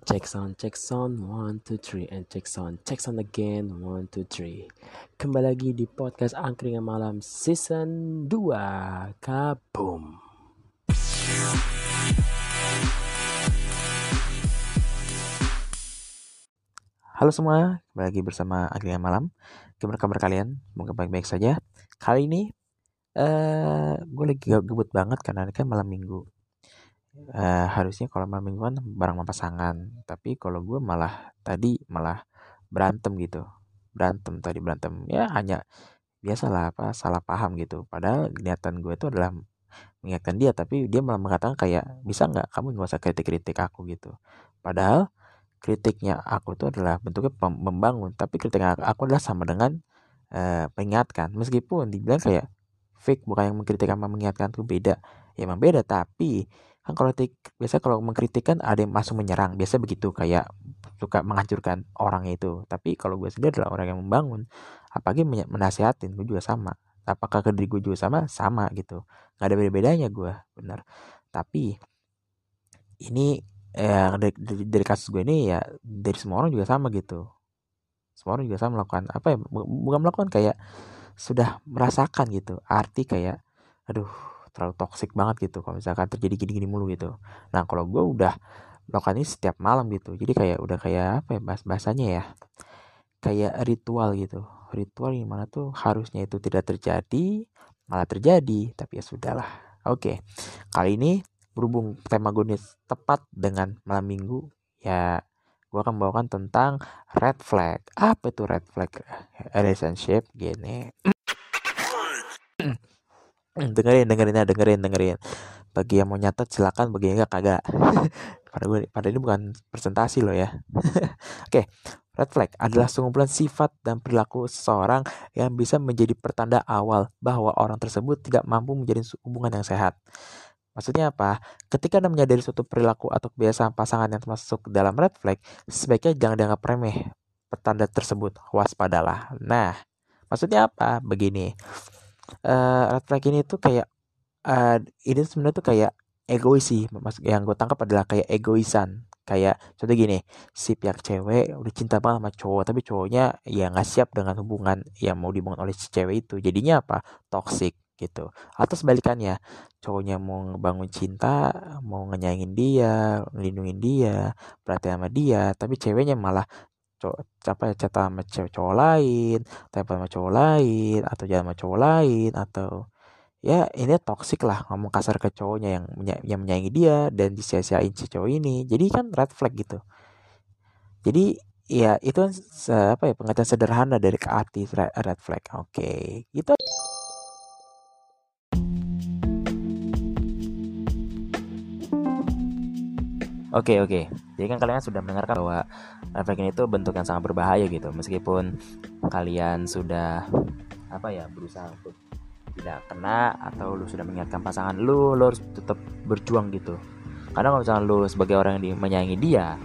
Check sound, check sound, one, two, three, and check sound, check sound again, one, two, three. Kembali lagi di podcast Angkringan Malam Season 2, Kaboom. Halo semua, kembali lagi bersama Angkringan Malam. Gimana kabar kalian? Semoga baik-baik saja. Kali ini, uh, gue lagi gebut banget karena ini kan malam minggu uh, harusnya kalau malam mingguan bareng sama pasangan. Tapi kalau gue malah tadi malah berantem gitu. Berantem tadi berantem. Ya hanya biasalah apa salah paham gitu. Padahal niatan gue itu adalah mengingatkan dia tapi dia malah mengatakan kayak bisa nggak kamu nggak usah kritik-kritik aku? gitu. Padahal kritiknya aku itu adalah bentuknya membangun. Tapi kritiknya aku adalah sama dengan uh, mengingatkan. Meskipun dibilang kayak fake bukan yang mengkritik sama mengingatkan itu beda ya emang beda tapi kan kalau biasa kalau mengkritik kan ada yang masuk menyerang biasa begitu kayak suka menghancurkan orang itu. Tapi kalau gue sendiri adalah orang yang membangun apalagi menasihatin gue juga sama. Apakah ke diri gue juga sama? Sama gitu. Nggak ada beda bedanya gue benar tapi ini eh, dari, dari, dari kasus gue ini ya dari semua orang juga sama gitu. Semua orang juga sama melakukan apa ya bukan melakukan kayak sudah merasakan gitu. Arti kayak aduh terlalu toksik banget gitu. Kalau misalkan terjadi gini-gini mulu gitu. Nah kalau gue udah melakukan ini setiap malam gitu. Jadi kayak udah kayak apa ya bahas bahasanya ya. Kayak ritual gitu. Ritual yang mana tuh harusnya itu tidak terjadi malah terjadi. Tapi ya sudahlah. Oke. Kali ini berhubung tema gue tepat dengan malam minggu ya gue akan membawakan tentang red flag. Apa itu red flag? Relationship gini dengerin dengerin ya dengerin dengerin bagi yang mau nyatet silakan bagi yang enggak kagak pada gue pada ini bukan presentasi loh ya oke okay. red flag adalah sengumpulan sifat dan perilaku seseorang yang bisa menjadi pertanda awal bahwa orang tersebut tidak mampu menjadi hubungan yang sehat Maksudnya apa? Ketika Anda menyadari suatu perilaku atau kebiasaan pasangan yang termasuk dalam red flag, sebaiknya jangan dianggap remeh pertanda tersebut. Waspadalah. Nah, maksudnya apa? Begini uh, red flag ini tuh kayak uh, ini sebenarnya tuh kayak egois sih. Mas yang gue tangkap adalah kayak egoisan. Kayak contoh gini si pihak cewek udah cinta banget sama cowok tapi cowoknya ya nggak siap dengan hubungan yang mau dibangun oleh si cewek itu. Jadinya apa? Toxic gitu. Atau sebalikannya cowoknya mau ngebangun cinta mau ngenyangin dia ngelindungin dia perhatian sama dia tapi ceweknya malah cowok apa ya chat sama cewek cowok lain telepon sama cowok lain atau jalan sama cowok lain atau ya ini toxic lah ngomong kasar ke cowoknya yang yang menyayangi dia dan disia-siain si cowok ini. Jadi kan red flag gitu. Jadi ya itu kan apa ya pengertian sederhana dari ke red flag. Oke okay. gitu Oke oke. Jadi kan kalian sudah mendengarkan bahwa refleksi itu bentuk yang sangat berbahaya gitu. Meskipun kalian sudah apa ya berusaha untuk tidak kena atau lu sudah mengingatkan pasangan lu, lu harus tetap berjuang gitu. Karena kalau misalnya lu sebagai orang yang menyayangi dia,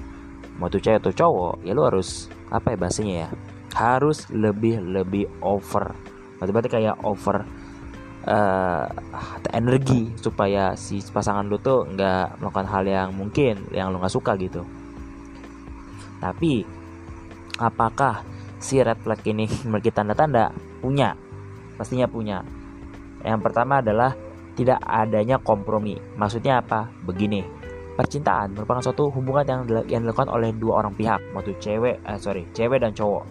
mau tuh cewek atau cowok, ya lu harus apa ya bahasanya ya? Harus lebih lebih over. Berarti kayak over uh, energi supaya si pasangan lu tuh nggak melakukan hal yang mungkin yang lu nggak suka gitu. Tapi apakah si red flag ini memiliki tanda-tanda? Punya. Pastinya punya. Yang pertama adalah tidak adanya kompromi. Maksudnya apa? Begini. Percintaan merupakan suatu hubungan yang dilakukan oleh dua orang pihak mau tuh cewek eh, sorry cewek dan cowok.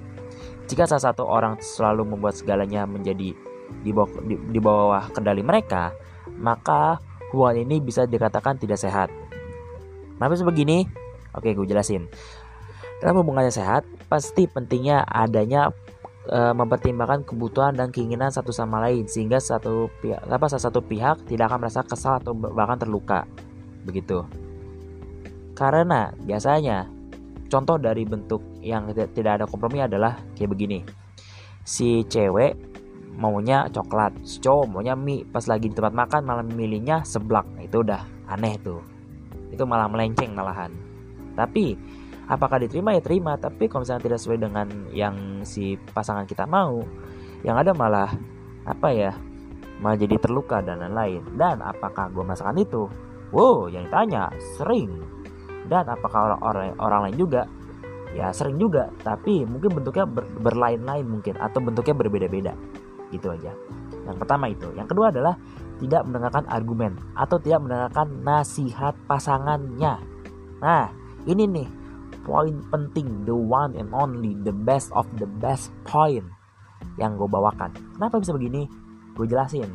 Jika salah satu orang selalu membuat segalanya menjadi di bawah, di, di bawah kendali mereka, maka hubungan ini bisa dikatakan tidak sehat. Kenapa sebegini? Oke, gue jelasin. Dalam hubungan yang sehat, pasti pentingnya adanya e, mempertimbangkan kebutuhan dan keinginan satu sama lain sehingga satu pihak apa salah satu pihak tidak akan merasa kesal atau bahkan terluka. Begitu. Karena biasanya contoh dari bentuk yang tidak ada kompromi adalah kayak begini. Si cewek maunya coklat. Si cowok maunya mie. Pas lagi di tempat makan malah milihnya seblak. Nah, itu udah aneh tuh. Itu malah melenceng malahan. Tapi apakah diterima? Ya terima. Tapi kalau misalnya tidak sesuai dengan yang si pasangan kita mau yang ada malah apa ya malah jadi terluka dan lain-lain. Dan apakah gue merasakan itu? Wow yang ditanya sering. Dan apakah orang orang orang lain juga? Ya sering juga. Tapi mungkin bentuknya ber, berlain-lain mungkin atau bentuknya berbeda-beda gitu aja. Yang pertama itu. Yang kedua adalah tidak mendengarkan argumen atau tidak mendengarkan nasihat pasangannya. Nah ini nih poin penting the one and only the best of the best point yang gue bawakan. Kenapa bisa begini? Gue jelasin.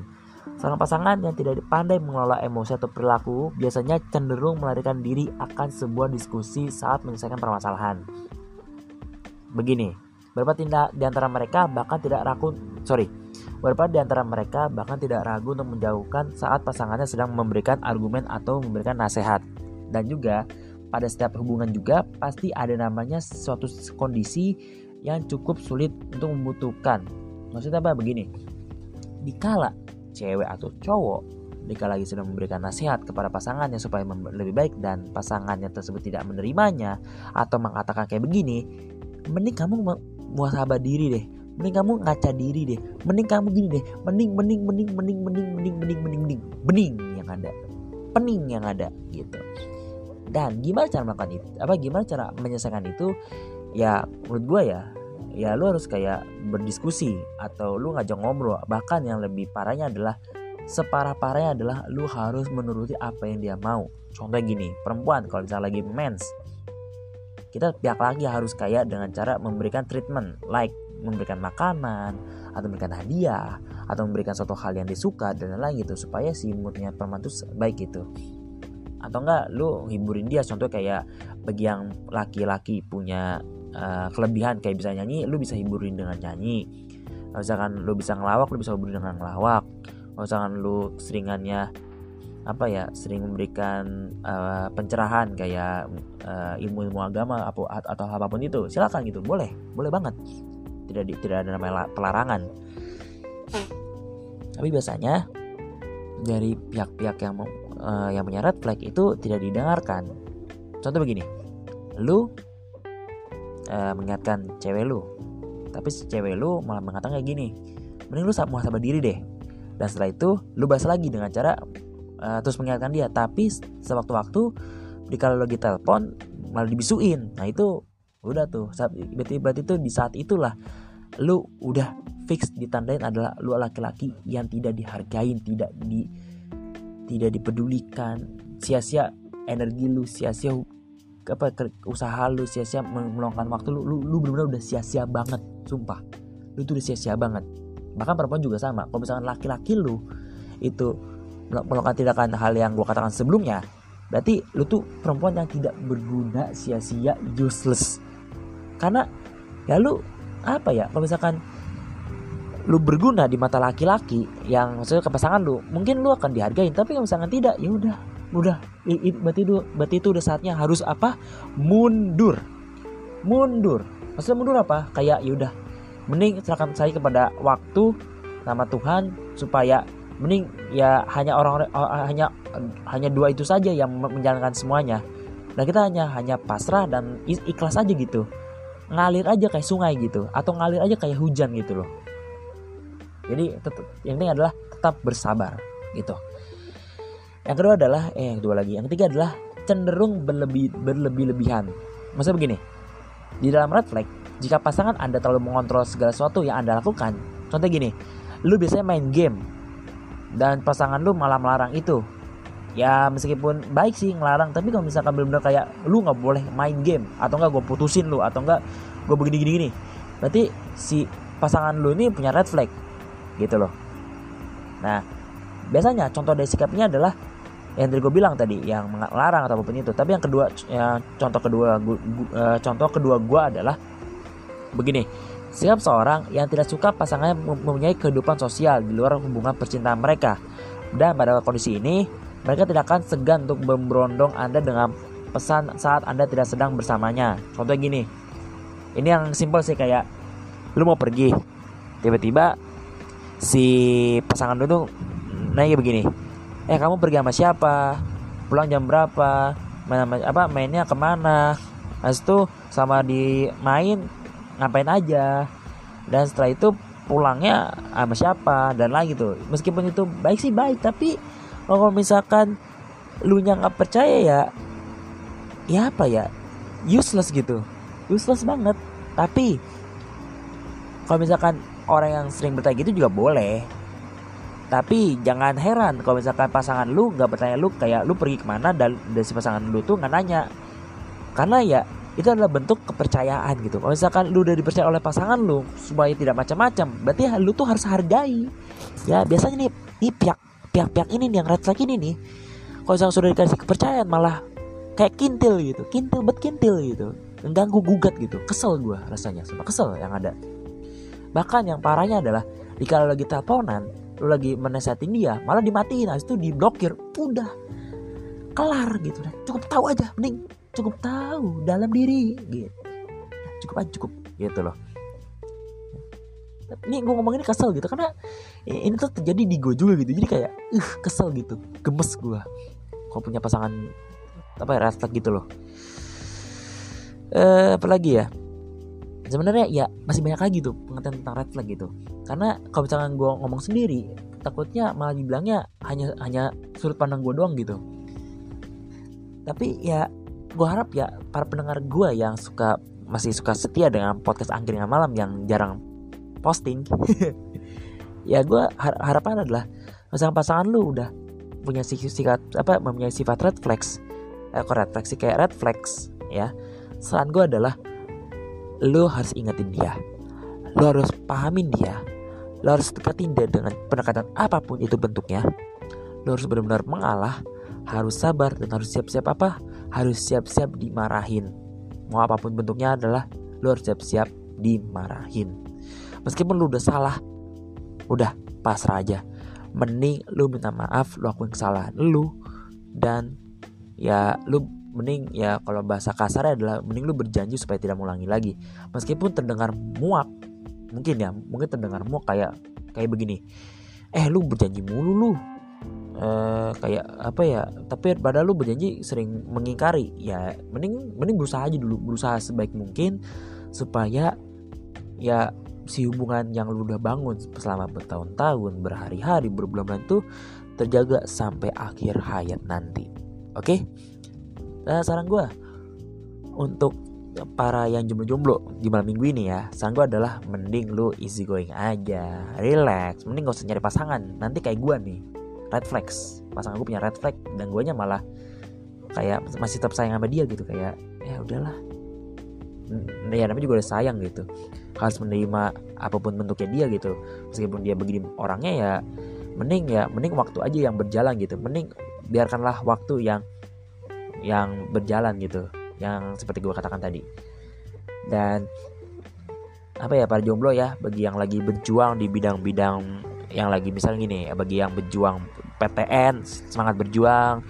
Seorang pasangan yang tidak pandai mengelola emosi atau perilaku biasanya cenderung melarikan diri akan sebuah diskusi saat menyelesaikan permasalahan. Begini, beberapa tindak di antara mereka bahkan tidak ragu, sorry, beberapa di antara mereka bahkan tidak ragu untuk menjauhkan saat pasangannya sedang memberikan argumen atau memberikan nasihat. Dan juga pada setiap hubungan juga pasti ada namanya suatu kondisi yang cukup sulit untuk membutuhkan. Maksudnya apa begini? Dikala cewek atau cowok jika lagi sedang memberikan nasihat kepada pasangannya supaya lebih baik dan pasangannya tersebut tidak menerimanya atau mengatakan kayak begini, mending kamu muasabah diri deh, mending kamu ngaca diri deh, mending kamu gini deh, mending mending mending mending mending mending mending mending mending bening yang ada, pening yang ada gitu. Dan gimana cara melakukan itu? Apa gimana cara menyelesaikan itu? Ya menurut gue ya ya lu harus kayak berdiskusi atau lu ngajak ngobrol bahkan yang lebih parahnya adalah separah-parahnya adalah lu harus menuruti apa yang dia mau contoh gini perempuan kalau misalnya lagi mens kita pihak lagi harus kayak dengan cara memberikan treatment like memberikan makanan atau memberikan hadiah atau memberikan suatu hal yang disuka dan lain-lain gitu supaya si moodnya perempuan itu baik gitu. Atau enggak lu hiburin dia contoh kayak bagi yang laki-laki punya uh, kelebihan kayak bisa nyanyi lu bisa hiburin dengan nyanyi. Kalau misalkan lu bisa ngelawak lu bisa hiburin dengan ngelawak. Kalau misalkan lu seringannya apa ya sering memberikan uh, pencerahan kayak uh, ilmu-ilmu agama apa atau apa pun itu silakan gitu boleh boleh banget tidak di, tidak ada namanya pelarangan. Tapi biasanya dari pihak-pihak yang uh, yang punya red flag itu tidak didengarkan. Contoh begini lu uh, mengingatkan cewek lu tapi si cewek lu malah mengatakan kayak gini mending lu muhasabah diri deh. Dan setelah itu lu bahas lagi dengan cara uh, terus mengingatkan dia tapi sewaktu-waktu di kalau lagi telepon malah dibisuin. Nah itu udah tuh saat berarti berarti itu di saat itulah lu udah fix ditandain adalah lu laki-laki yang tidak dihargain tidak di tidak dipedulikan. Sia-sia energi lu sia-sia apa usaha lu sia-sia meluangkan waktu lu lu, lu benar-benar udah sia-sia banget sumpah. Lu tuh udah sia-sia banget. Bahkan perempuan juga sama kalau misalkan laki-laki lu itu melakukan tindakan hal yang gue katakan sebelumnya berarti lu tuh perempuan yang tidak berguna sia-sia useless karena ya lu apa ya kalau misalkan lu berguna di mata laki-laki yang maksudnya ke pasangan lu mungkin lu akan dihargain tapi kalau misalkan tidak ya udah udah. Berarti itu berarti itu udah saatnya harus apa? Mundur. Mundur. Maksudnya mundur apa? Kayak yaudah mending serahkan saya kepada waktu sama Tuhan supaya mending ya hanya orang hanya hanya dua itu saja yang menjalankan semuanya. Dan kita hanya hanya pasrah dan ikhlas aja gitu ngalir aja kayak sungai gitu atau ngalir aja kayak hujan gitu loh. Jadi tetap yang penting adalah tetap bersabar gitu. Yang kedua adalah eh yang kedua lagi. Yang ketiga adalah cenderung berlebih berlebih-lebihan. Maksudnya begini di dalam red flag jika pasangan anda terlalu mengontrol segala sesuatu yang anda lakukan contoh gini lu biasanya main game dan pasangan lu malah melarang itu ya meskipun baik sih ngelarang tapi kalau misalkan benar-benar kayak lu nggak boleh main game atau nggak gue putusin lu atau nggak gue begini gini gini. Berarti si pasangan lu ini punya red flag gitu loh. Nah biasanya contoh dari sikapnya adalah yang tadi gue bilang tadi yang melarang atau apa pun itu. Tapi yang kedua ya, contoh kedua gua, gua, uh, contoh kedua gue adalah begini. Sikap seorang yang tidak suka pasangannya mempunyai kehidupan sosial di luar hubungan percintaan mereka. Dan pada kondisi ini mereka tidak akan segan untuk memberondong anda dengan pesan saat anda tidak sedang bersamanya. Contoh gini. Ini yang simpel sih kayak lu mau pergi? Tiba-tiba si pasangan lu tuh nanya begini eh kamu pergi sama siapa? Pulang jam berapa? Main apa mainnya ke mana? Habis itu sama di main ngapain aja? Dan setelah itu pulangnya sama siapa? Dan lagi tuh. Meskipun itu baik sih baik tapi kalau misalkan lu nya nggak percaya ya ya apa ya? Useless gitu. Useless banget. Tapi kalau misalkan orang yang sering bertanya gitu juga boleh. Tapi jangan heran kalau misalkan pasangan lu nggak bertanya lu kayak lu pergi ke mana dan dari si pasangan lu tuh nggak nanya. Karena ya itu adalah bentuk kepercayaan gitu. Kalau misalkan lu udah dipercaya oleh pasangan lu supaya tidak macam-macam berarti lu tuh harus hargai. Ya biasanya nih nih pihak pihak-pihak ini nih yang red flag ini nih kalau misalkan sudah dikasih kepercayaan malah kayak kintil gitu kintil bet kintil gitu mengganggu gugat gitu. Kesel gue rasanya sumpah kesel yang ada. Bahkan yang parahnya adalah jika lo lagi teleponan lo lagi menesetin dia malah dimatiin habis itu diblokir udah. Kelar gitu deh cukup tahu aja mending cukup tahu dalam diri gitu. Cukup aja cukup gitu loh ini gue ngomong ini kesel gitu karena ini tuh terjadi di gue juga gitu. Jadi kayak uh kesel gitu gemes gue kalau punya pasangan apa ya red gitu loh. Eh apa lagi ya? Sebenarnya ya masih banyak lagi tuh pengertian tentang red flag gitu. Karena kalau misalkan gue ngomong sendiri takutnya malah dibilangnya hanya hanya sudut pandang gue doang gitu. Tapi ya gue harap ya para pendengar gue yang suka masih suka setia dengan podcast angkringan malam yang jarang posting. Ya gue har harapan adalah misalkan pasangan lu udah punya sifat apa mempunyai sifat red flags. Eh, kok red flags sih? Kayak red flags ya. Saran gue adalah lo harus ingetin dia. Lo harus pahamin dia. Lo harus deketin dia dengan pendekatan apa pun itu bentuknya. Lo harus benar-benar mengalah harus sabar dan harus siap-siap apa? Harus siap-siap dimarahin. Mau apa pun bentuknya adalah lo harus siap-siap dimarahin meskipun lo udah salah udah pasrah aja. Mending lu minta maaf lu akuin kesalahan lu dan ya lu mending ya kalau bahasa kasar adalah mending lu berjanji supaya tidak mengulangi lagi. Meskipun terdengar muak mungkin ya mungkin terdengar muak kayak kayak begini. Eh lu berjanji mulu lu. Eh, kayak apa ya tapi padahal lu berjanji sering mengingkari. Ya mending mending berusaha aja dulu berusaha sebaik mungkin supaya ya si hubungan yang lu udah bangun selama bertahun-tahun berhari-hari berbulan-bulan itu terjaga sampai akhir hayat nanti. Oke? Okay? nah, saran gue untuk para yang jomblo-jomblo di malam minggu ini ya saran gue adalah mending lu easy going aja relax. Mending gak usah nyari pasangan. Nanti kayak gue nih red flags. Pasangan gue punya red flag dan gue nya malah kayak masih tetap sayang sama dia gitu kayak ya udahlah. Ya namanya juga udah sayang gitu harus menerima apa pun bentuknya dia gitu. Meskipun dia begini orangnya ya mending ya mending waktu aja yang berjalan gitu. Mending biarkanlah waktu yang yang berjalan gitu. Yang seperti gue katakan tadi. Dan apa ya para jomblo ya bagi yang lagi berjuang di bidang-bidang yang lagi misalnya gini bagi yang berjuang PTN semangat berjuang.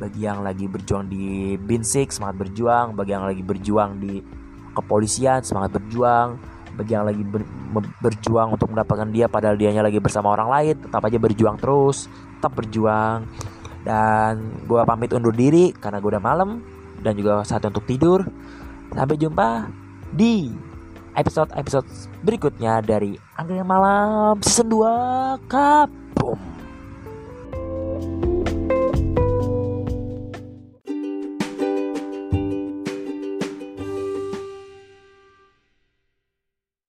Bagi yang lagi berjuang di Binsik semangat berjuang. Bagi yang lagi berjuang di kepolisian semangat berjuang bagi yang lagi ber, berjuang untuk mendapatkan dia padahal dianya lagi bersama orang lain tetap aja berjuang terus tetap berjuang dan gue pamit undur diri karena gue udah malam dan juga saat untuk tidur. Sampai jumpa di episode-episode berikutnya dari Angkringan Malam Season 2 Cup.